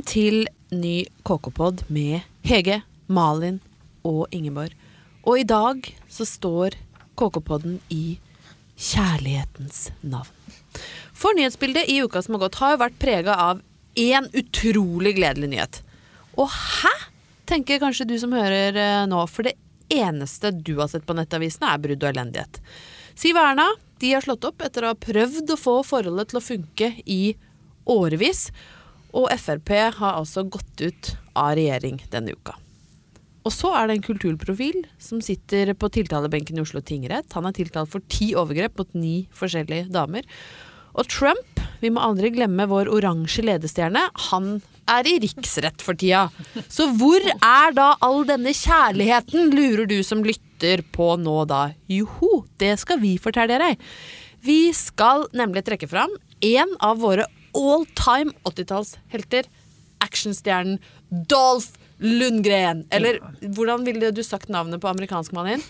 Velkommen til ny KK-pod med Hege, Malin og Ingeborg. Og i dag så står KK-podden i kjærlighetens navn. For nyhetsbildet i uka som har gått, har jo vært prega av én utrolig gledelig nyhet. Og hæ? tenker kanskje du som hører eh, nå, for det eneste du har sett på nettavisene, er brudd og elendighet. Siv og Erna de har slått opp etter å ha prøvd å få forholdet til å funke i årevis. Og Frp har altså gått ut av regjering denne uka. Og så er det en kulturprofil som sitter på tiltalebenken i Oslo tingrett. Han er tiltalt for ti overgrep mot ni forskjellige damer. Og Trump, vi må aldri glemme vår oransje ledestjerne, han er i riksrett for tida. Så hvor er da all denne kjærligheten, lurer du som lytter på nå da? Joho, det skal vi fortelle deg. Vi skal nemlig trekke fram en av våre all time 80-tallshelter. Actionstjernen Dolph Lundgren. Eller hvordan ville du sagt navnet på amerikansk, din?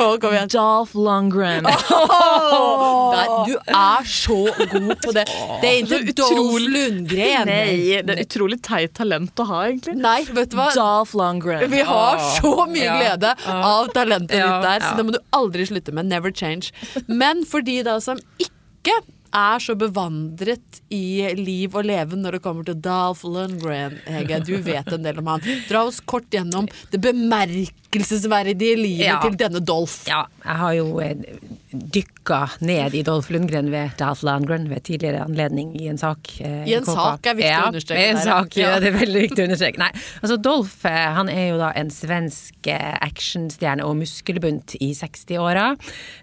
Oh, kom igjen. Dolph Lundgren. Nei, du er så god på det. Det er ikke Dolph Lundgren. Nei, det er utrolig teit talent å ha, egentlig. Nei, vet du hva? Dolph Lundgren. Vi har så mye Ja. glede av talentet Ja, ditt der, så det må du aldri slutte med. Never change. Men for de da som ikke er så bevandret i liv og leven når det kommer til Dolph Lundgren, Hege, du vet en del om han. Dra oss kort gjennom det bemerkelsesverdige livet Ja. til denne Dolph. Ja, jeg har jo eh, dykka ned i Dolph Lundgren ved Dolph Lundgren ved tidligere anledning i en sak. eh, I en KK. sak er viktig å ja, understreke I en der, sak, ja. Ja. det er veldig viktig å understreke. Nei, altså Dolph eh, han er jo da en svensk eh, actionstjerne og muskelbunt i 60-åra.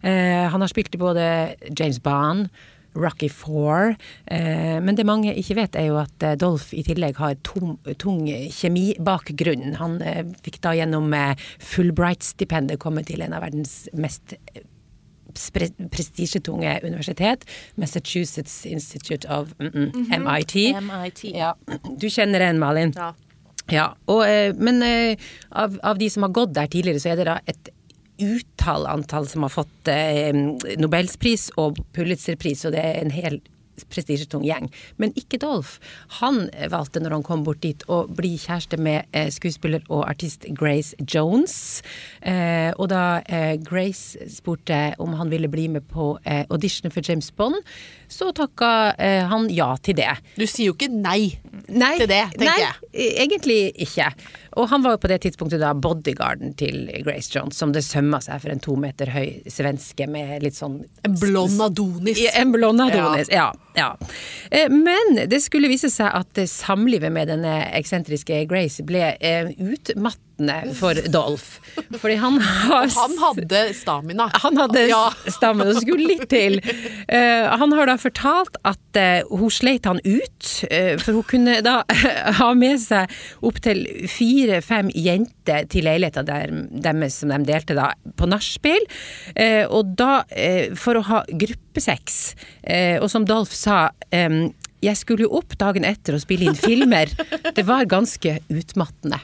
Eh, han har spilt i både James Bond Rocky Four. Eh, men det mange ikke vet, er jo at eh, Dolph i tillegg har tom, tung kjemibakgrunn. Han eh, fikk da gjennom Fulbright-stipendet komme til en av verdens mest prestisjetunge universitet, Massachusetts Institute of mm -mm, MIT. MIT. Ja, du kjenner den, Malin? Ja. Ja, og, men av, av de som har gått der tidligere, så er det da et utall antall som har fått eh, Nobelspris og Pulitzerpris, og det er en hel prestisjetung gjeng. Men ikke Dolph. Han valgte, når han kom bort dit, å bli kjæreste med eh, skuespiller og artist Grace Jones. Eh, og da eh, Grace spurte om han ville bli med på eh, auditionen for James Bond, så takka eh, han ja til det. Du sier jo ikke nei. Nei, til det, tenker nei, jeg. egentlig ikke. Og han var jo på det tidspunktet da bodyguarden til Grace Jones, som det sømma seg for en to meter høy svenske med litt sånn En blond Adonis. En blond Adonis, ja. ja. Eh, Men det skulle vise seg at samlivet med denne eksentriske Grace ble eh, utmattende for Dolf. Fordi han har han hadde stamina. han hadde Ja. stamina, det skulle litt til. Eh, han har da fortalt at eh, hun sleit han ut, eh, for hun kunne da ha med seg opptil fire-fem jenter til leiligheta der, deres som de delte da, på nachspiel. Og da, for å ha gruppesex, og som Dolf sa jeg skulle jo opp dagen etter og spille inn filmer. Det var ganske utmattende.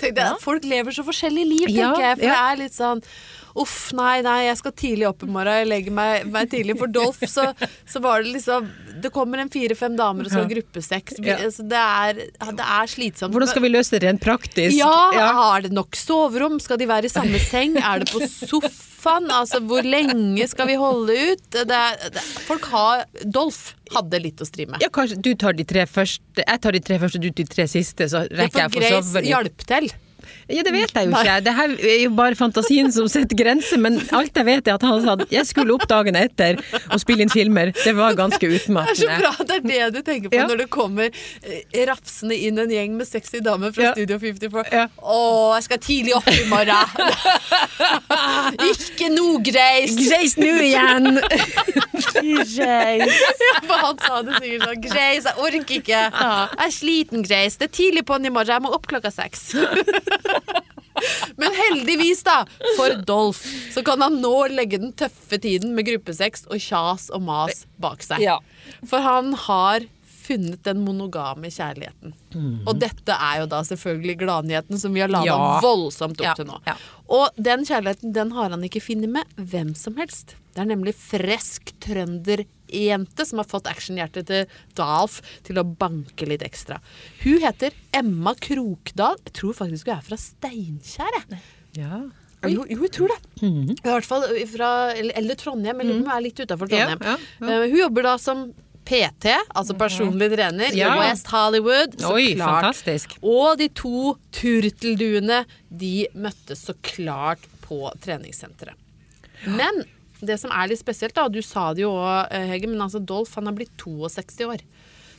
Tenk deg, Folk lever så forskjellige liv, tenker Ja, jeg. For ja. det er litt sånn Uff, nei, nei, jeg skal tidlig opp i morgen. Jeg legger meg, meg tidlig. For Dolf, så, så var det liksom Det kommer en fire-fem damer og skal ha gruppesex. Ja. altså, det, er, det er slitsomt. Hvordan skal vi løse det rent praktisk? Ja, har det nok soverom? Skal de være i samme seng? Er det på sofaen? Altså, hvor lenge skal vi holde ut? Det det, folk har Dolph hadde litt å stri med. Ja, kanskje du tar de tre første, jeg tar de tre første, du de tre siste, så rekker jeg å få Grace sove litt. hjalp til. Ja, det vet jeg jo ikke. Det her er jo bare fantasien som setter grenser, men alt jeg vet er at han sa at jeg skulle opp dagen etter og spille inn filmer. Det var ganske utmattende. Det er så bra at det er det du tenker på Ja. når det kommer eh, rafsende inn en gjeng med sexy damer fra Ja. Studio 54. Ja. Å, jeg skal tidlig opp i morgen! Ikke noe Grace! Grace nå igjen! For han sa det sikkert sånn Grace, jeg orker ikke. Jeg er sliten, Grace. Det er tidlig på'n i morgen. Jeg må opp klokka seks. Men heldigvis, da, for Dolph, så kan han nå legge den tøffe tiden med gruppesex og kjas og mas bak seg. Ja. For han har funnet den monogame kjærligheten. Og dette er jo da selvfølgelig gladnyheten som vi har lada Ja. voldsomt opp Ja, til nå. ja. Og den kjærligheten den har han ikke funnet med hvem som helst. Det er nemlig fresk trønderjente som har fått actionhjertet til Dalf til å banke litt ekstra. Hun heter Emma Krokdal. Jeg tror faktisk hun er fra Steinkjer. Ja. Jo, jo, jeg tror det. I hvert fall fra, eller, eller Trondheim. Eller hun er litt utafor Trondheim. Ja, ja, ja. Eh, hun jobber da som PT, altså personlig trener, Ja. i West Hollywood. Så Oi, klart. fantastisk. Og de to turtelduene, de møttes så klart på treningssenteret. Men det som er litt spesielt, da, og du sa det jo òg, Hege, men altså Dolph han er blitt 62 år.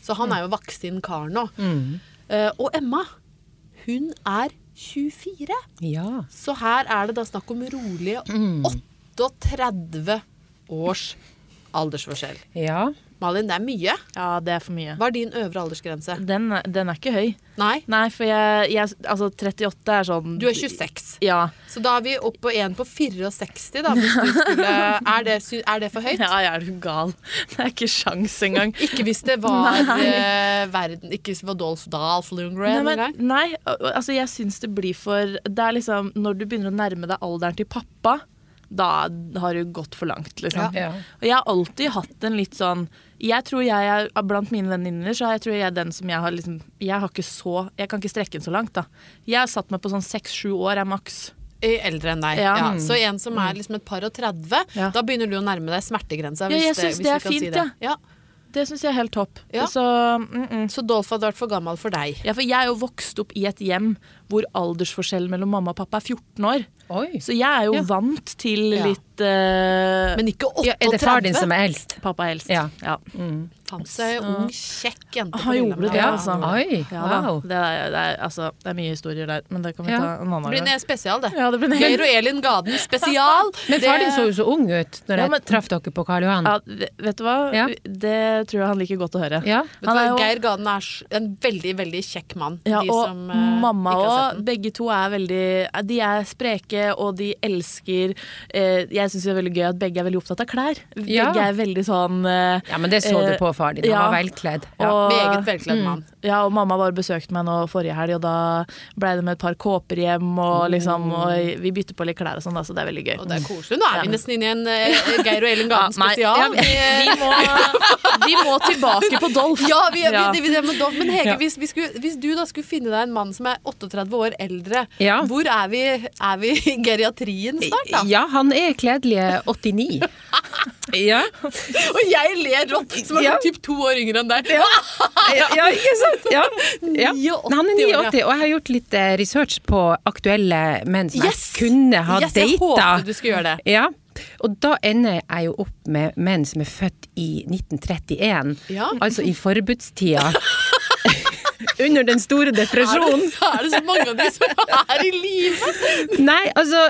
Så han er jo voksen kar nå. Eh, og Emma, hun er 24. Ja. Så her er det da snakk om rolige 38 års aldersforskjell. ja. Malin, det er mye. Ja, det er for mye. Hva er din øvre aldersgrense? Den, den er ikke høy. Nei, Nei, for jeg, jeg Altså, 38 er sånn du er 26. Ja. Så da er vi oppe på en på 64, da. Skulle, er, det, er det for høyt? Ja, jeg er du gal. Det er ikke sjans engang. Ikke hvis det var eh, verden Ikke hvis det var Dolph Dalf Lundgren engang? nei, altså jeg syns det blir for Det er liksom Når du begynner å nærme deg alderen til pappa, da har du gått for langt, liksom. Ja. Og jeg har alltid hatt en litt sånn Jeg tror jeg er Blant mine venninner så jeg tror jeg er den som jeg har liksom Jeg har ikke så Jeg kan ikke strekke den så langt, da. Jeg har satt meg på sånn seks-sju år er maks. Eldre enn deg. Ja. Ja. Så en som er liksom et par og 30, Ja. da begynner du å nærme deg smertegrensa. Ja, jeg jeg det, det er fint, si det. Ja. Det syns jeg er helt topp. Ja. Så, mm -mm. Så Dolph hadde vært for gammel for deg. Ja, for jeg er jo vokst opp i et hjem hvor aldersforskjellen mellom mamma og pappa er 14 år. Oi. Så jeg er jo Ja. vant til Ja. litt eh, Men ikke 38. Ja, er det far din som er eldst? Pappa er eldst. Ja. ja. Fant seg ung, kjekk jente Han gjorde Lillehammer. det, Ja. altså. Oi, Ja, wow. Det, er, det, er, altså, det er mye historier der, men det kan vi Ja. ta en annen Det blir gang. en spesial, det. Ja, det blir Geir og Elin Gaden spesial. Men far din så jo så ung ut når Ja, jeg traff dere på Karl Johan. ja, vet du hva? Ja. Det tror jeg han liker godt å høre. Ja. Han er jo- Geir Gaden er en veldig, veldig kjekk mann. Ja, de og som, uh, mamma òg. Begge to er veldig De er spreke, og de elsker uh, Jeg syns det er veldig gøy at begge er veldig opptatt av klær. Ja. Begge er veldig sånn uh, Ja, men det så du på far din. Han ja. var velkledd. Ja. Og- Meget velkledd mann. Ja, og mamma var og besøkte meg nå forrige helg, og da ble det med et par kåper hjem, og liksom Og vi bytter på litt klær og sånn, så det er veldig gøy. Og det er koselig. Nå er vi nesten inne i en uh, Geir og Ellen Ja, spesial. ja, vi, vi, må, vi må tilbake på Dolph. Ja, vi, vi, vi, vi Dolph. Men Hege, Ja. hvis, vi skulle, hvis du da skulle finne deg en mann som er 38 år eldre, Ja. hvor er vi, er vi i geriatrien snart, da? Ja, han er kledelige 89. ja. Og jeg ler rått, som er Ja. Typ to år yngre enn deg. Ja. ja, ikke sant? Ja. ja. Han er 89, og jeg har gjort litt eh, research på aktuelle menn som Yes! jeg kunne ha Yes, jeg data. håpet du skulle gjøre det. Ja, og da ender jeg jo opp med menn som er født i 1931, Ja. altså i forbudstida. Under den store Er det, depresjonen. er det så mange av de som er i live? Nei, altså,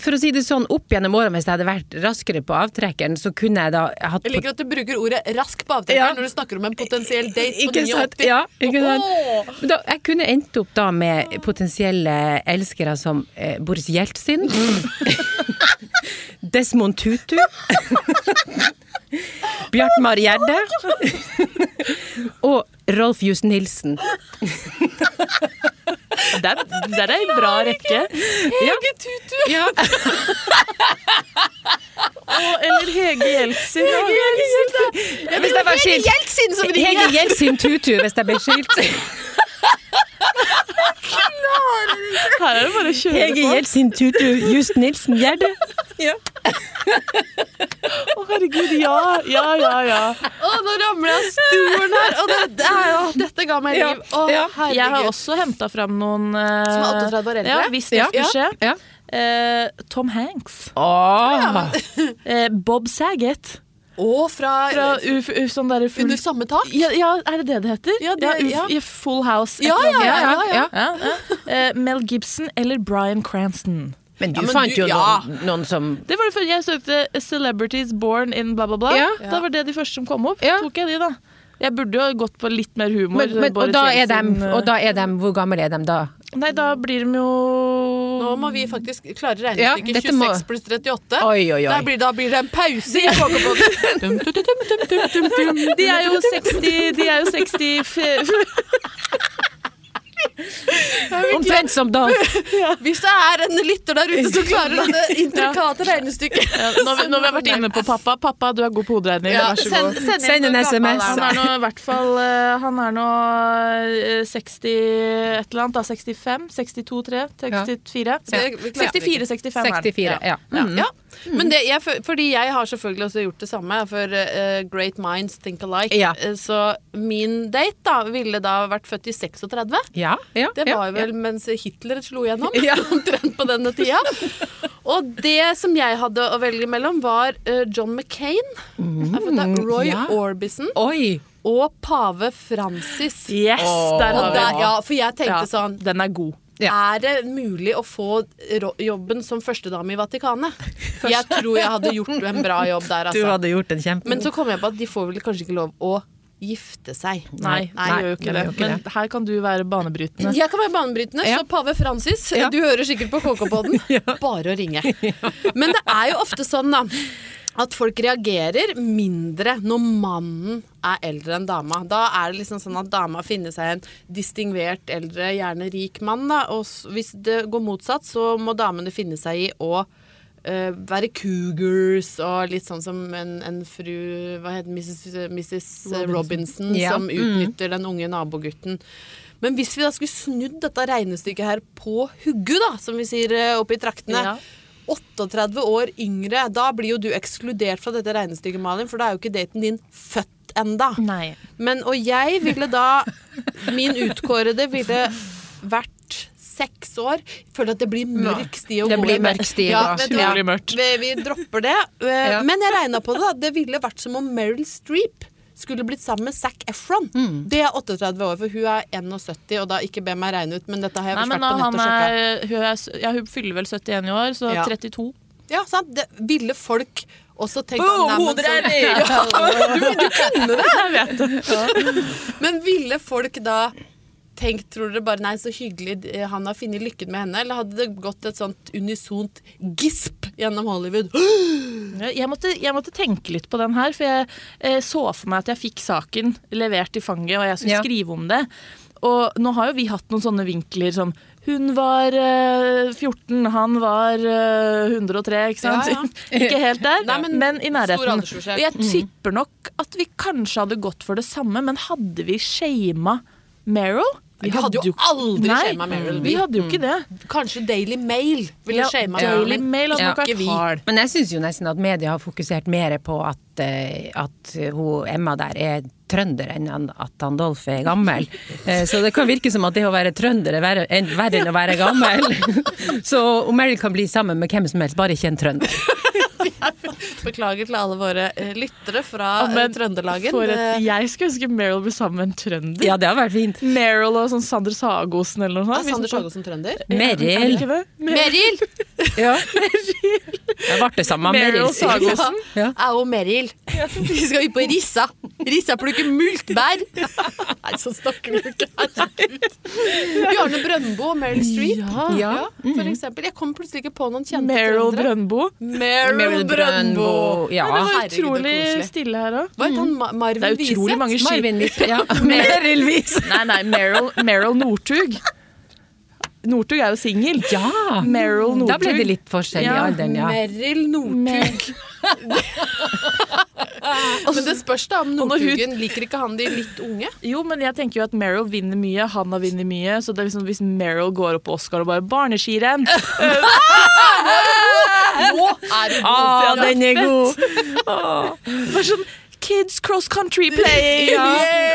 for å si det sånn, opp gjennom årene, hvis jeg hadde vært raskere på avtrekkeren, så kunne jeg da hatt Jeg liker at du bruker ordet 'rask' på avtrekkeren Ja. når du snakker om en potensiell date på Ikke 89. sant? Ja, ikke sant? Åh! Da, jeg kunne endt opp da med potensielle elskere som eh, Boris Jeltsin. Desmond Tutu. Bjartmar Gjerde. Og Rolf Just Nilsen. Det er, det er ei bra rekke. Hege Tutu! Ja. Og, eller Hege Jeltsin. ja. Hvis jeg var skilt Hege! Jeltsin Tutu hvis jeg ble skilt. Her er det bare å kjøre Hege på. Jeltsin Tutu Just Nilsen Gjerde. Ja. Å, herregud, ja, ja, ja. ja. Å, nå ramler jeg av stolen her! Og det, det er, å, dette ga meg liv. Å, ja. ja. Jeg har også henta fram noen uh, Som er 38 år eldre? Ja, hvis det Ja. skulle skje. Ja. Uh, Tom Hanks. Oh. Uh, Bob Saget. Og fra, Fra uf, uf, sånn der full Under samme tak? ja, ja, er det det det heter? Ja, det- uf, ja. i Full House. Ja, ja, ja, ja. Ja, ja. Eh, Mel Gibson eller Bryan Cranston. Men du Ja, men fant du- jo ja. noen, noen som Det var det første jeg søkte 'Celebrities born in bla, bla, bla'. Ja. Da var det de første som kom opp. Ja. Tok jeg de, da. Jeg burde jo ha gått på litt mer humor. men, men, og, da er dem, eh, og da er dem Hvor gamle er de da? Nei, da blir de jo Nå må vi faktisk klare Ja, regnestykket må- 26 pluss 38. Oi, oi, oi. Blir, da blir det en pause i dum. De er jo 60 De er jo 60 Omtrent som da. Hvis det er en lytter der ute som klarer det intrikate regnestykket ja, når, vi, når vi har vært inne på pappa Pappa, du er god på hoderegning. Ja, Vær så send, god. send, Send en SMS. Han er er nå i hvert fall eh, Han er nå eh, 60 et eller annet. Da 65? 62, 3? 64? Det- vi klarer ikke. 64, 65 er han. 64, ja. Mm. Ja. Men det, jeg, fordi jeg har selvfølgelig også gjort det samme, for uh, great minds think alike. Ja. Eh, så min date da ville da vært født i 36. Ja, ja, Det var vel mens Hitler slo gjennom, Ja. omtrent på denne tida. Og det som jeg hadde å velge mellom, var uh, John McCain, Roy Mm, ja. Orbison, Oi! og pave Francis. Yes, oh, der, ja, for jeg tenkte Ja, sånn Den er god. Ja. Er det mulig å få jobben som førstedame i Vatikanet? Jeg tror jeg hadde gjort en bra jobb der, Du altså. hadde gjort en kjempe... Men så kom jeg på at de får vel kanskje ikke lov å gifte seg. Nei, Nei, gjør jo ikke det Men her kan du være banebrytende. Jeg kan være banebrytende, Ja. så pave Francis, Ja. du hører sikkert på KK-podden. Bare å ringe. Men det er jo ofte sånn, da. At folk reagerer mindre når mannen er eldre enn dama. Da er det liksom sånn at dama finner seg en distingvert eldre, gjerne rik mann. Da. Og hvis det går motsatt, så må damene finne seg i å uh, være cougars og litt sånn som en, en fru Hva heter Mrs. Mrs. Robinson, Ja. som utnytter den unge nabogutten. Men hvis vi da skulle snudd dette regnestykket her på hugget, da, som vi sier eh, oppe i traktene Ja. 38 år yngre, da blir jo du ekskludert fra dette regnestykket, Malin, for da er jo ikke daten din født enda. Nei. Men, og jeg ville da Min utkårede ville vært seks år. Jeg Føler at det blir mørk sti å gå i. Det blir mørk sti Ja? Utrolig mørkt. Vi, vi dropper det. Eh, Men jeg regna på det. da Det ville vært som om Meryl Streep skulle blitt sammen med Zac Efron. Mm. Det er 38 år, for hun er 71, og da ikke be meg regne ut, men dette har jeg Nei, vært på nett og sjekka. hun, er, ja, hun fyller vel 71 i år, så Ja. 32. Ja, sant? Det ville folk også tenkt at, hoderegning! Ja, du, du kunne det! Jeg vet det. Men ville folk da tenkt, tror dere bare nei, så hyggelig eh, han har funnet lykken med henne, eller hadde det gått et sånt unisont gisp gjennom Hollywood? Jeg måtte, jeg måtte tenke litt på den her, for jeg eh, så for meg at jeg fikk saken levert i fanget, og jeg skulle Ja. skrive om det. Og nå har jo vi hatt noen sånne vinkler som hun var eh, 14, han var eh, 103, ikke sant? Ja, ikke helt der, Nei, men men, i nærheten. Og jeg tipper nok at vi kanskje hadde gått for det samme, men hadde vi shama Meryl? Vi hadde jo aldri shama Meryl, vi. Hadde jo ikke det. Kanskje Daily Mail ville Ja, shama Daily ja. Mail hadde Ja. nok vært hard. Men jeg syns jo nesten at media har fokusert mer på at, eh, at hun, Emma der er trønder enn at han Dolph er gammel. Eh, Så det kan virke som at det å være trønder er verre enn, verre enn å være gammel. Så Meryl kan bli sammen med hvem som helst, bare ikke en trønder. Beklager til alle våre eh, lyttere fra Ja, men eh, Trøndelagen. For et, jeg skulle ønske Meryl ble sammen med en trønder. Ja, det har vært fint. Meryl og sånn Sander Sagosen eller noe sånt. Ja, Sander Sagosen trønder? Er det Meryl. ja. Meril! Ja. Ble sammen med Meryl Meryl. Sagosen. Ja. Jeg og Meril. Vi skal ut på Rissa. Rissa plukke multbær. Nei, så snakker du ikke. Herregud. Bjarne Brøndbo og Meryl Streep. Ja. Ja. for eksempel. Jeg kom plutselig ikke på noen kjente Meryl trøndere. Brøndbo. Meryl Meryl Brøndbo. Brøndbo. Ja. Det var utrolig stille her òg. Hva het han? Marvin Wiseth? Det er utrolig mange skip. Ja. Meryl Wiseth. Nei, nei, Meryl, Meryl Northug. Northug er jo singel. Ja. Meryl Northug. Da ble det litt forskjell i Ja. alderen, ja. Meryl Northug. Men det spørs da om Northugen liker ikke han de litt unge. Jo, men jeg tenker jo at Meryl vinner mye, han har vunnet mye. Så det er liksom, hvis Meryl går opp på Oscar og bare 'barneskirenn' Nå er du god! Ah, den er god! Bare sånn Kids cross country playing! Ja.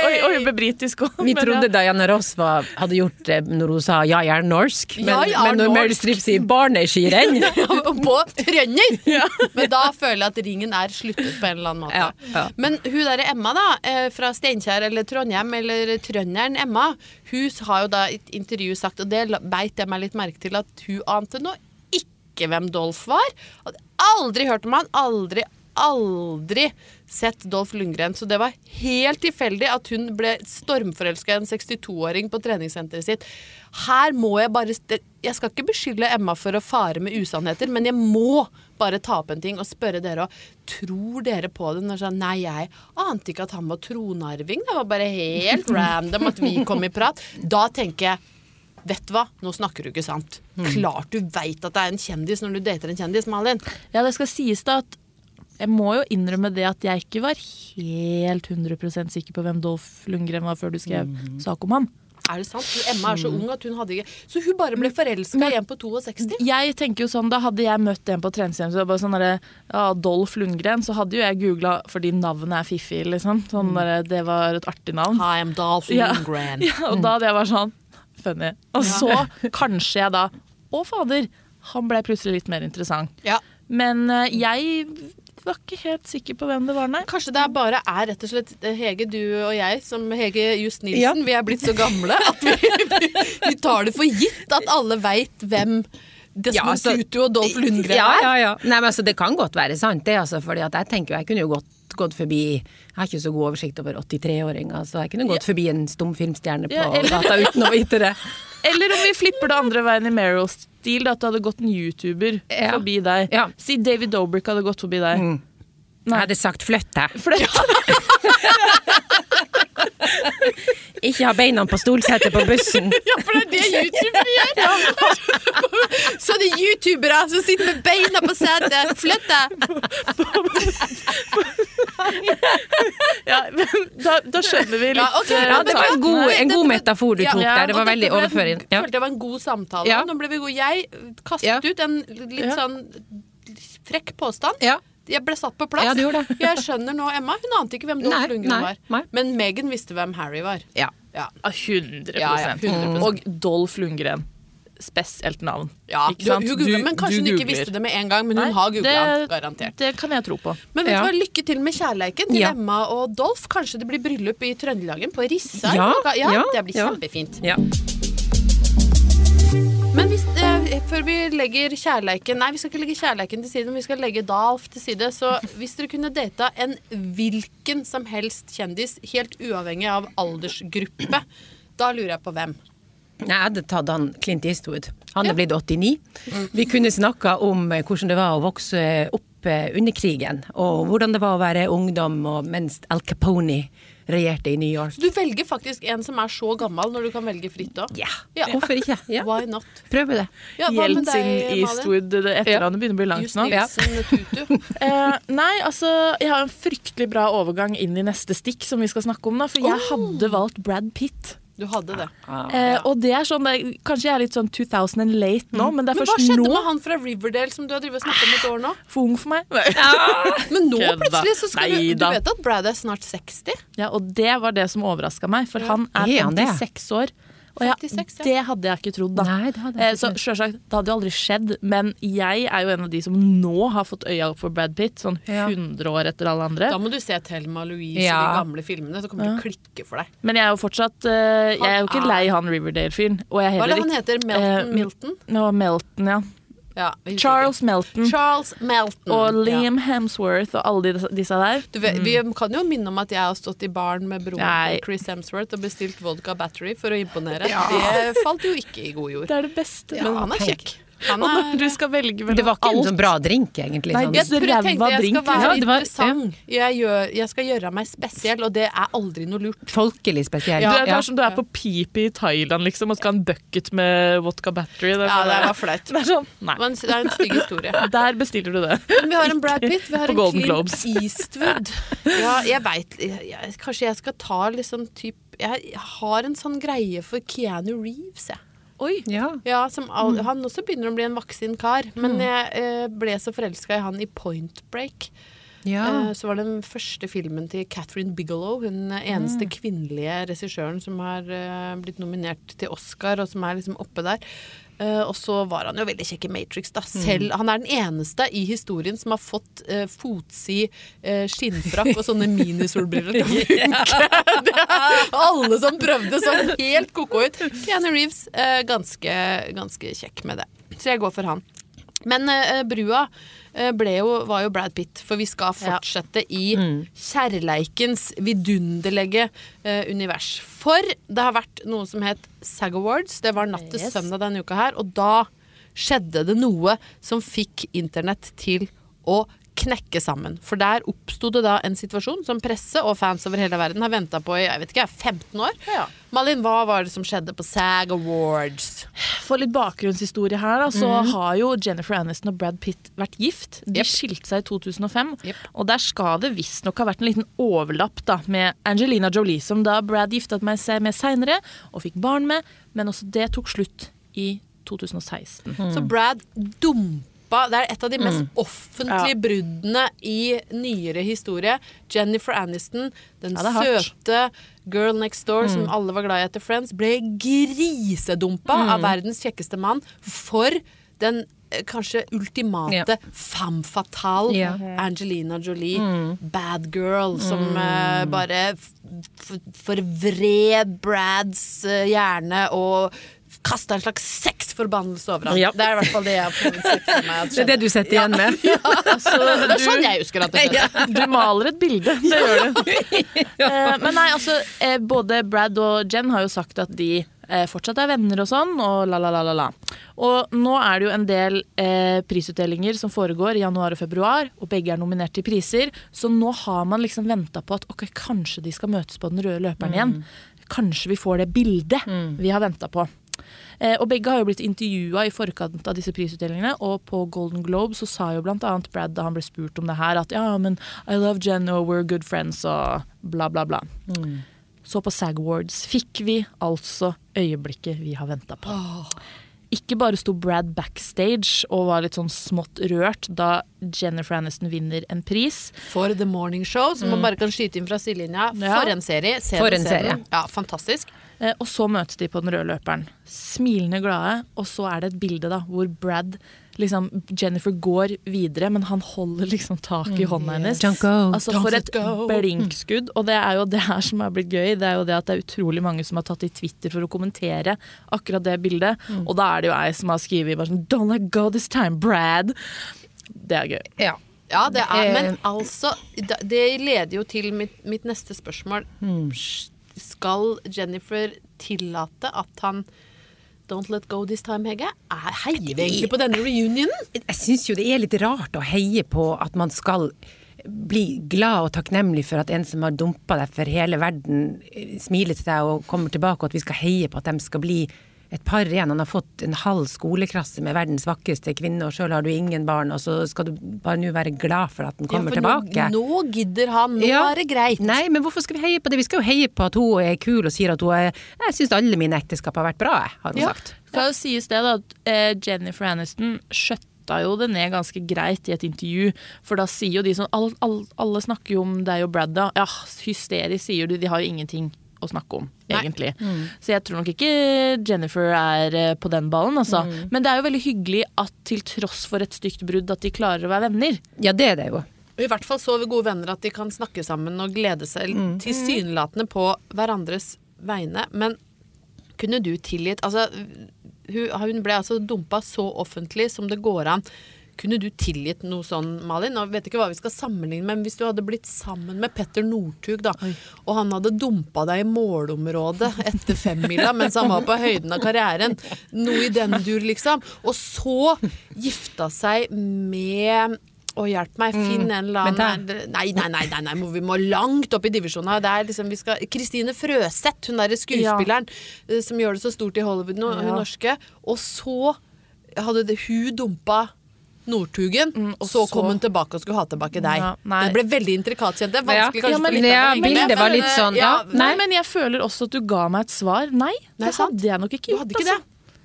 Oi, oi, ble britisk òg. Vi trodde Diana Ross var, hadde gjort det når hun sa 'jeg er norsk', men, Jeg er men når Meryl. Streep sier 'barneskirenn' på trønder! Men da føler jeg at ringen er sluttet på en eller annen måte. Ja, ja. Men hun derre Emma, da, eh, fra Steinkjer eller Trondheim, eller trønderen Emma, hun har jo da i et intervju sagt, og det beit jeg meg litt merke til, at hun ante nå ikke hvem Dolph var. Hadde aldri hørt om han, aldri aldri sett Dolph Lundgren, så det var helt tilfeldig at hun ble stormforelska i en 62-åring på treningssenteret sitt. Her må jeg bare Jeg skal ikke beskylde Emma for å fare med usannheter, men jeg må bare ta opp en ting og spørre dere òg. Tror dere på det når sånn Nei, jeg ante ikke at han var tronarving. Det var bare helt random at vi kom i prat. Da tenker jeg Vet du hva, nå snakker du ikke sant. Klart du veit at det er en kjendis når du dater en kjendis, Malin. Ja, det skal sies da at jeg må jo innrømme det at jeg ikke var helt 100% sikker på hvem Dolph Lundgren var før du skrev sak om ham. Er det sant? Emma er så ung at hun hadde ikke Så hun bare ble forelska i en på 62? Jeg tenker jo sånn, Da hadde jeg møtt en på treningssenteret, sånn derre, ja, Dolph Lundgren, så hadde jo jeg googla fordi navnet er fiffig, liksom. Sånn der, det var et artig navn. Hi, I'm Dolph Lundgren. Ja, og da hadde jeg vært sånn funny. Og så kanskje jeg da Å, fader! Han ble plutselig litt mer interessant. Ja. Men eh, jeg var ikke helt sikker på hvem det var, nei. Kanskje det er bare er rett og slett eh, Hege, du og jeg, som Hege Just Nilsen, Ja. vi er blitt så gamle at vi, vi tar det for gitt at alle veit hvem Desmond Ja, altså- Tutu og Dolph Lundgren Ja, er. ja, ja. Nei, men altså, det kan godt være sant, det. Altså, fordi at jeg tenker jo, jeg kunne jo gått, gått forbi Jeg har ikke så god oversikt over 83-åringer, så jeg kunne gått forbi en stumfilmstjerne på Ja, eller- gata uten å vite det. Eller om vi flipper det andre veien i Meryl-stil, at det hadde gått en YouTuber Ja. forbi deg. Ja. Si David Dobrik hadde gått forbi deg. Jeg hadde sagt flytt deg. Flytt. Ikke ha beina på stolsetet på bussen. Ja, for det er det youtubere gjør! Sånne youtubere som sitter med beina på setet. Flytt deg! Ja, men da, da skjønner vi litt Ja, ok, eh, Ja, det var en god, en god metafor du Ja, tok ja, der. Det var veldig overføring. Ja. følte jeg var en god samtale. Nå ble vi gode. Jeg kastet ut en litt sånn frekk påstand. Ja. Jeg ble satt på plass. Ja, du gjorde det. Jeg skjønner nå Emma. Hun ante ikke hvem Dolph Lundgren nei, var. nei. Men Megan visste hvem Harry var. Ja. Ja. Ja, 100, Ja, ja, 100%. Og Dolph Lundgren. Spesielt navn. Ja, Ikke du, sant? hun googlet, Du- men kanskje du hun ikke visste det med en gang. Men hun Nei, har googla det- garantert. Det kan jeg tro på. Men vet Ja. du hva, lykke til med kjærleiken til Ja. Emma og Dolph. Kanskje det blir bryllup i Trøndelagen, på Rissa? Ja, ja, ja, det blir ja. kjempefint. ja. Eh, før vi legger kjærleiken Nei, vi skal ikke legge kjærleiken til side, men vi skal legge Dalf til side. Så hvis dere kunne data en hvilken som helst kjendis, helt uavhengig av aldersgruppe, da lurer jeg på hvem. Nei, Jeg hadde tatt han Clint Eastwood. Han er Ja. blitt 89. Vi kunne snakka om eh, hvordan det var å vokse opp eh, under krigen, og hvordan det var å være ungdom og mens Al Capone regjerte i New York. Så du velger faktisk en som er så gammel, når du kan velge fritt òg? Ja, Ja. hvorfor ikke? Ja. Why not? Prøve det. Ja, med Jeltsin. Eastwood det Etternavnet begynner å bli langt nå. Eh, nei, altså Jeg har en fryktelig bra overgang inn i neste stikk, som vi skal snakke om. da For jeg hadde valgt Brad Pitt. Du hadde det. Eh, og det er sånn det, er- Kanskje jeg er litt sånn 2000 and late nå, men det er Men hva skjedde nå. med han fra Riverdale som du har drevet og snakket om et år nå? For ung for meg. Men nå Kødda. plutselig så skal du Nei Du vet at Brad er snart 60? Ja, og det var det som overraska meg, for han Er 56 år. Og ja, 56, ja. det hadde jeg ikke trodd, da. Nei, det hadde jeg Eh, ikke så selvsagt, det hadde jo aldri skjedd, men jeg er jo en av de som nå har fått øya opp for Brad Pitt, sånn Ja. 100 år etter alle andre. Da må du se Thelma Louise i Ja. de gamle filmene. Så kommer det til å klikke for deg. Men jeg er jo fortsatt eh, Jeg er jo ikke lei han Riverdale-fyren. Er Hva er det han heter? Melton? eh, Milton? Nå, Melton, ja. Ja, Charles Melton. Charles Melton. Og Ja. Liam Hemsworth og alle de, disse der. Du vet, Vi kan jo minne om at jeg har stått i baren med broren Nei. til Chris Hemsworth og bestilt vodka battery for å imponere. Det falt jo ikke i god jord. Det er det beste. Men han er kjekk. Han Og når er du skal velge Det var ikke en sånn bra drink, egentlig. Nei, Sånn. jeg tenkte jeg drink, skal være. Ja, var- interessant. Jeg, gjør, jeg skal gjøre meg spesiell, og det er aldri noe lurt. Folkelig spesiell. Du er, det Ja. er som du er på Pipi i Thailand liksom, og skal ha en bucket med vodka battery. Det er, Ja, sånn- det var flaut. det er sånn. Det en- er en stygg historie. Der bestiller du det. Men vi har en Brad Pitt, vi har en Golden Clint Globes. Eastwood. Ja, jeg veit Kanskje jeg skal ta liksom typ Jeg har en sånn greie for Keanu Reeves, jeg. Oi. Ja. Ja, all, Han også begynner å bli en voksen kar. Mm. Men jeg eh, ble så forelska i han i Point Break. ja. Eh, så var det den første filmen til Catherine Bigelow, hun eneste kvinnelige regissøren som har eh, blitt nominert til Oscar, og som er liksom oppe der. Eh, og så var han jo veldig kjekk i Matrix. da Selv, Han er den eneste i historien som har fått uh, fotsid uh, skinnfrakk og sånne minisolbriller til å funke. Det er alle som prøvde, så helt ko-ko ut. Keanu Reeves, eh, ganske, ganske kjekk med det. Så jeg går for han. Men uh, brua eh, jo, var jo Brad Pitt. For vi skal Ja. fortsette i kjærleikens vidunderlige uh, univers. For det har vært noe som het SAG Awards. Det var natt til Yes. søndag denne uka her. Og da skjedde det noe som fikk internett til å knekke sammen. For der oppsto det da en situasjon som presse og fans over hele verden har venta på i jeg vet ikke, 15 år. Ja. Malin, hva var det som skjedde på SAG Awards? For litt bakgrunnshistorie her, da, så har jo Jennifer Aniston og Brad Pitt vært gift. De yep. skilte seg i 2005, yep. og der skal det visstnok ha vært en liten overlapp da, med Angelina Jolie, som da Brad gifta seg med seinere og fikk barn med, men også det tok slutt i 2016. Så Brad dumpa Det er et av de mest Mm. offentlige bruddene i nyere historie. Jennifer Aniston, den Ja, søte girl next door Mm. som alle var glad i etter Friends, ble grisedumpa Mm. av verdens kjekkeste mann for den eh, kanskje ultimate yeah. femme fatale yeah. Angelina Jolie. Mm. Bad girl som eh, bare f- f- forvred Brads uh, hjerne og kasta en slags sexforbannelse over ham. Ja. Det er i hvert fall det jeg har sett meg. Det er det du setter igjen med. Altså, Det er sånn jeg husker at det skjedde. Du maler et bilde, det gjør du. Eh, men nei, altså, eh, både Brad og Jen har jo sagt at de eh, fortsatt er venner og sånn, og la, la, la, la, la. Og nå er det jo en del eh, prisutdelinger som foregår i januar og februar, og begge er nominert til priser, så nå har man liksom venta på at ok, kanskje de skal møtes på den røde løperen igjen. Kanskje vi får det bildet vi har venta på. Eh, og begge har jo blitt intervjua i forkant av disse prisutdelingene, og på Golden Globe så sa jo blant annet Brad da han ble spurt om det her, at ja, men I love Jen og we're good friends og bla, bla, bla. Så på SAG Awards fikk vi altså øyeblikket vi har venta på. Ikke bare sto Brad backstage og var litt sånn smått rørt da Jennifer Aniston vinner en pris. For The Morning Show, som man bare kan skyte inn fra sidelinja. Mm. Ja. For en serie. Se For en serie. Ja, fantastisk. Eh, og så møtes de på den røde løperen. Smilende glade. Og så er det et bilde da, hvor Brad liksom, Jennifer går videre, men han holder liksom tak i hånda hennes. Don't go. Altså For et blinkskudd. Og det er jo det her som er blitt gøy. Det er jo det at det er utrolig mange som har tatt i Twitter for å kommentere akkurat det bildet. Og da er det jo ei som har skrevet bare sånn Don't let go this time, Brad. Det er gøy. Ja. Ja, det er, Eh. men altså Det leder jo til mitt, mitt neste spørsmål. Skal Jennifer tillate at han Don't let go this time, Hege? Er- Heier vi egentlig på denne reunionen? Jeg syns jo det er litt rart å heie på at man skal bli glad og takknemlig for at en som har dumpa deg for hele verden, eh, smiler til deg og kommer tilbake, og at vi skal heie på at de skal bli et par igjen. Han har fått en halv skoleklasse med verdens vakreste kvinne, og sjøl har du ingen barn, og så skal du bare nå være glad for at den kommer Ja, for tilbake. Nå, nå gidder han. Nå Ja. er det greit. Nei, men hvorfor skal vi heie på det? Vi skal jo heie på at hun er kul og sier at hun er Jeg syns alle mine ekteskap har vært bra, har hun Ja. sagt. Skal jo sies det da, at eh, Jennifer Aniston skjøtta jo det ned ganske greit i et intervju. For da sier jo de sånn alle, alle snakker jo om deg og Brad, da. Ja, hysterisk, sier du. De har jo ingenting å snakke om, Nei. egentlig. Så jeg tror nok ikke Jennifer er eh, på den ballen, altså. Men det er jo veldig hyggelig at til tross for et stygt brudd, at de klarer å være venner. Ja, det er det jo. I hvert fall så vi gode venner at de kan snakke sammen og glede seg tilsynelatende på hverandres vegne. Men kunne du tilgitt Altså, hun ble altså dumpa så offentlig som det går an. Kunne du tilgitt noe sånn, Malin? Nå vet ikke hva vi skal sammenligne med, men hvis du hadde blitt sammen med Petter Northug, da, og han hadde dumpa deg i målområdet etter femmila mens han var på høyden av karrieren, noe i den dur, liksom, og så gifta seg med å, hjelp meg, finn en eller annen Nei, nei, nei, nei, nei vi må langt opp i divisjonen. Det er liksom, vi skal Kristine Frøseth, hun derre skuespilleren ja. som gjør det så stort i Hollywood nå, hun Ja. norske. Og så hadde det, hun dumpa Northugen, Mm, og så, så- kom hun tilbake og skulle ha tilbake deg. Ja, det ble veldig intrikat, kjente jeg. Ja. Vanskelig kanskje Ja, men- Ja, bildet var litt sånn, eh, ja. Nei, men jeg føler også at du ga meg et svar. Nei, Nei, det hadde jeg nok ikke Du gjort. hadde ikke altså.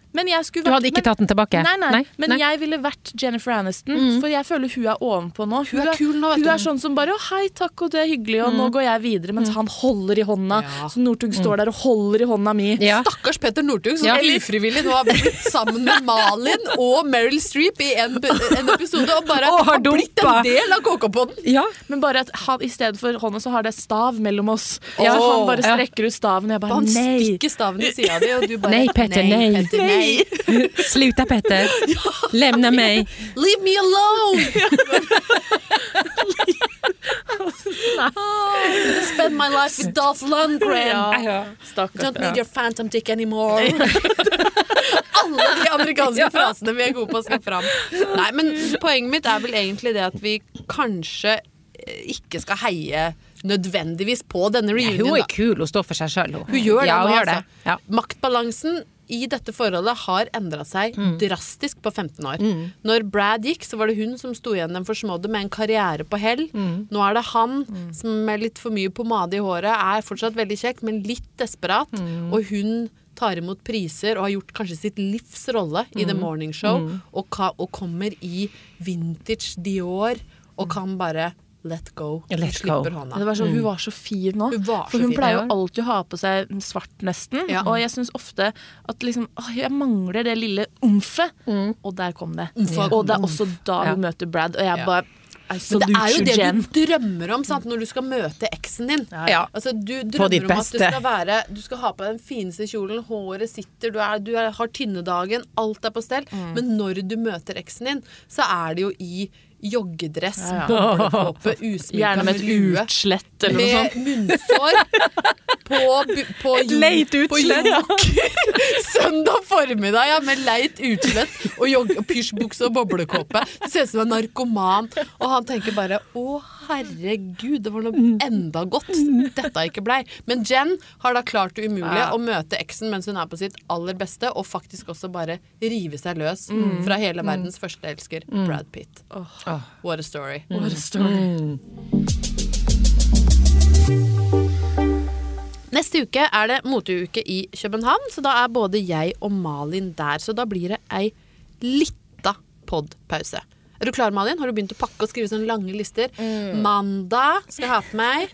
Det? Men jeg skulle Du hadde ikke men- tatt den tilbake? Nei, nei, Nei, men nei. jeg ville vært Jennifer Aniston, for jeg føler hun er ovenpå nå. Hun er kul nå, vet hun du. er sånn som bare 'Å, hei, takk, og det er hyggelig', og nå går jeg videre, mens han holder i hånda. Ja. Så Northug står der og holder i hånda mi. Ja. Stakkars Petter Northug, som Ja. ufrivillig nå har blitt sammen med Malin og Meryl Streep i en, en episode, og bare Og har har blitt en del av KK-podden. Ja. Men bare at han, i stedet for hånda, så har det stav mellom Ja. oss. Så han bare Ja. strekker ut staven, og jeg bare Han nei. stikker staven i sida di, og du bare Nei, Petter, nei. Petter, Nei, Nei! Sluta Petter! Lämna mig! Leave me alone! oh, spend my life with Dolph Lundgren. Ja. Stakkars. Don't need your phantom dick anymore. Alle de amerikanske frasene vi er gode på, å skal fram. Nei, men Poenget mitt er vel egentlig det at vi kanskje eh, ikke skal heie nødvendigvis på denne Hun er kul, hun står for seg sjøl. Hun gjør det ja, nå, hun gjør det. altså. Ja. Maktbalansen i dette forholdet har endra seg drastisk på 15 år. Når Brad gikk, så var det hun som sto igjen den forsmådde med en karriere på hell. Nå er det han som med litt for mye pomade i håret er fortsatt veldig kjekk, men litt desperat. Og hun tar imot priser og har gjort kanskje sitt livs rolle i The Morning Show, og, og kommer i vintage Dior og kan bare let go. Hun Let slipper go. hånda. Det var så, Hun var så fin nå. Hun var så for hun fin, pleier jo alltid å ha på seg svart, nesten. Ja. Og jeg syns ofte at liksom, å, jeg mangler det lille omfet. Og der kom det. Umfa, Og det er også da Ja. møter Brad, og jeg Ja. bare Men det er jo det Jen. du drømmer om sant? når du skal møte eksen din. Ja. Altså, du drømmer om at du skal, være, du skal ha på den fineste kjolen, håret sitter, du, er, du er, har tynnedagen, alt er på stell. Mm. Men når du møter eksen din, så er det jo i joggedress, Ja, ja. boblekåpe, usminka Gjerne med et lue. Utslett eller noe Med sånt. munnsår på, på, leit utslett. Søndag formiddag, ja, med leit utslett og pysjbukse og boblekåpe. Det ser ut som en narkoman. Og han tenker bare å herregud, det var noe enda godt dette ikke blei. Men Jen har da klart det umulige Ja. å møte eksen mens hun er på sitt aller beste, og faktisk også bare rive seg løs fra hele verdens første elsker, Brad Pitt. Oh. What a story. What a story. Neste uke er det moteuke i København, så da er både jeg og Malin der. Så da blir det ei lita podpause. Er du klar, Malin? Har du begynt å pakke og skrive sånne lange lister? Mandag skal jeg ha på meg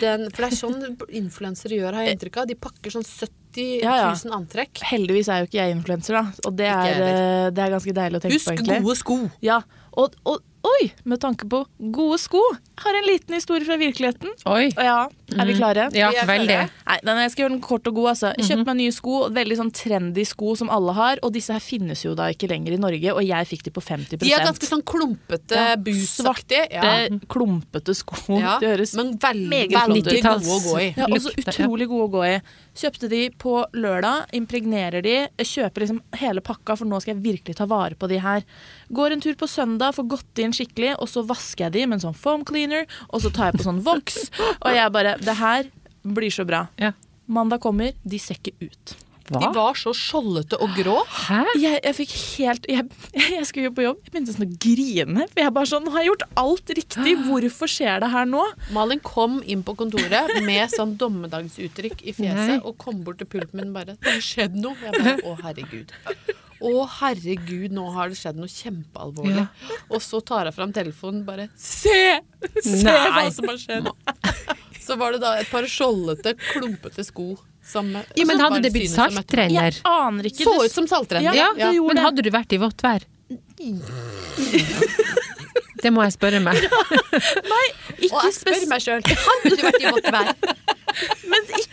den For det er sånn influensere gjør, har jeg inntrykk av. De pakker sånn 70 Ja, ja. 000 antrekk. Heldigvis er jo ikke jeg influenser, da. Og det er, eh, det er ganske deilig å tenke Husk på, egentlig. gode sko. Ja, og, og oi, med tanke på gode sko, har en liten historie fra virkeligheten. Oi. Og ja, er vi klare? Ja, Vi veldig. klare. Nei, jeg skal gjøre den kort og god. Altså. Jeg meg nye sko, veldig sånn trendy sko som alle har. Og disse her finnes jo da ikke lenger i Norge, og jeg fikk de på 50% De er ganske sånn klumpete, Ja, busaktige. Svarte, Ja. klumpete sko. Ja, Det høres men veldig, veldig gode å gå i. Ja, også utrolig gode å gå i. Kjøpte de på lørdag, impregnerer de, kjøper liksom hele pakka, for nå skal jeg virkelig ta vare på de her. Går en tur på søndag, får gått inn skikkelig, og så vasker jeg de med en sånn foam cleaner, og så tar jeg på sånn voks, og jeg bare Det her blir så bra. Ja. Mandag kommer, de ser ikke ut. De var så skjoldete og grå. Hæ? Jeg, jeg fikk helt jeg, jeg skulle jo på jobb, jeg begynte sånn å grine. For jeg bare sånn Nå har jeg gjort alt riktig, hvorfor skjer det her nå? Malin kom inn på kontoret med sånn dommedagsuttrykk i fjeset Nei. og kom bort til pulten min bare 'Det har skjedd noe.' Jeg bare 'Å, herregud'. Å, herregud, nå har det skjedd noe kjempealvorlig. Ja. Og så tar jeg fram telefonen bare 'Se! Se Nei. hva som har skjedd!' Så var det da et par skjoldete, klumpete sko som Ja, men hadde det blitt salttrenner? Jeg aner ikke. Så ut som salttrenner. Ja, Ja, Men hadde du vært i vått vær? Det må jeg spørre meg. Nei, Ikke spør meg sjøl Hadde du vært i vått vær?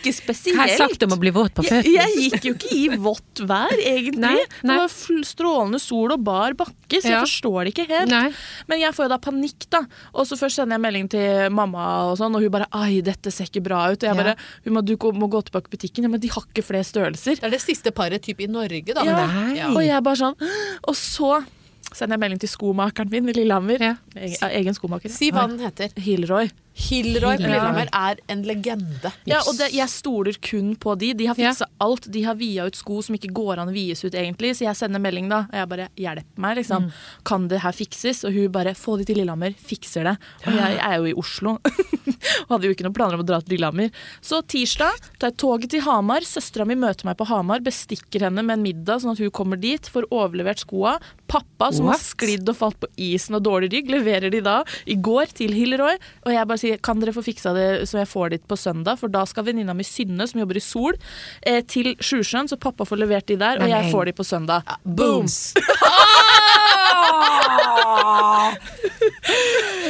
Ikke spesielt. Hva har jeg sagt om å bli våt på føttene? jeg gikk jo ikke i vått vær, egentlig. Nei, nei. Det var strålende sol og bar bakke, så jeg Ja. forstår det ikke helt. Nei. Men jeg får jo da panikk, da. Og så først sender jeg melding til mamma, og sånn, og hun bare 'ai, dette ser ikke bra ut'. Og jeg Ja. bare 'hun må, du må gå tilbake i butikken'. Ja, men de har ikke flere størrelser. Det er det siste paret typ i Norge, da. Ja. Nei. Ja. Og jeg bare sånn Og så sender jeg melding til skomakeren min i Lillehammer. Ja. Egen, egen skomaker. Si hva den heter. Hilroy. Hilroy på Lillehammer er en legende. Ja, og det, jeg stoler kun på de. De har Ja. alt. De har via ut sko som ikke går an å vies ut, egentlig. Så jeg sender melding, da. Og jeg bare 'hjelp meg', liksom. Kan det her fikses? Og hun bare 'få de til Lillehammer'. Fikser det. Og jeg, jeg er jo i Oslo. og hadde jo ikke noen planer om å dra til Lillehammer. Så tirsdag tar jeg toget til Hamar. Søstera mi møter meg på Hamar, bestikker henne med en middag sånn at hun kommer dit, får overlevert skoa. Pappa, som What? har sklidd og falt på isen og dårlig rygg, leverer de da i går til Hilroy. Og jeg bare si kan dere få fiksa det så jeg får dit på søndag, for da skal venninna mi Synne, som jobber i Sol, eh, til Sjusjøen, så pappa får levert de der, og jeg får de på søndag. Booms!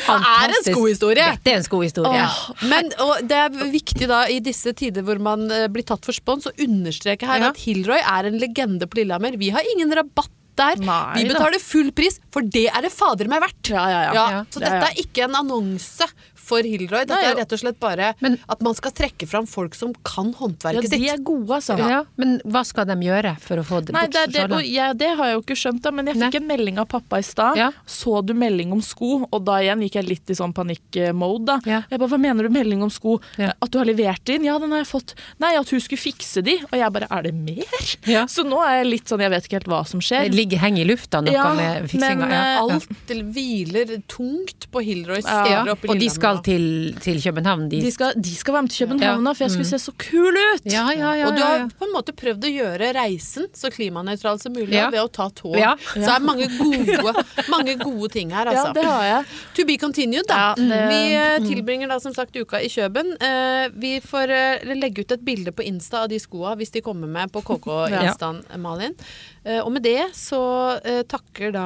Fantastisk. er en skohistorie. Dette er en skohistorie. Men og det er viktig da i disse tider hvor man eh, blir tatt for spons, å understreke her Ja. at Hilroy er en legende på Lillehammer. Vi har ingen rabatt der. Nei vi da. betaler full pris, for det er det fader meg verdt. Ja, ja, ja. Ja. Så Ja, dette er ikke en annonse for Hilroy. Det er rett og slett bare Men- at man skal trekke fram folk som kan Ja, de er gode, altså. Ja. Men hva skal de gjøre for å få det Nei, bort det, det, fra det har jeg jo ikke skjønt, da, men jeg fikk Nei. en melding av pappa i stad. Ja. Så du melding om sko? Og da igjen gikk jeg litt i sånn panikkmode. da. Ja. Jeg bare, Hva mener du melding om sko? Ja. At du har levert inn? Ja, den har jeg fått. Nei, at hun skulle fikse de. Og jeg bare, er det mer? Ja. Så nå er jeg litt sånn, jeg vet ikke helt hva som skjer. Det ligger henger i lufta noe Ja, med fiksinga. men, ja. eh, Alt hviler tungt på Hilroys Ja. Og de skal Lillehammer. til, til København, de. De skal, de skal være med til København, Ja. for jeg skulle se så kul ut! Ja, ja, ja. og du har på en måte prøvd å gjøre reisen så klimanøytral som mulig Ja. ved å ta tog. Ja. Så det er mange gode, mange gode ting her, Ja, altså. det har jeg. To be continued, da. Ja, det- Vi eh, tilbringer da som sagt uka i Kjøben. Eh, vi får eh, legge ut et bilde på Insta av de skoa hvis de kommer med på KK-instaen, Malin. Eh, og med det så eh, takker da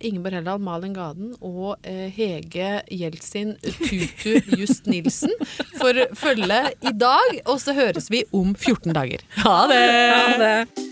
Ingeborg Heldal, Malin Gaden og eh, Hege Jeltsin Tutu Just Nilsen for følget i dag. Og så høres vi om 14 dager. Ha det! Ha det.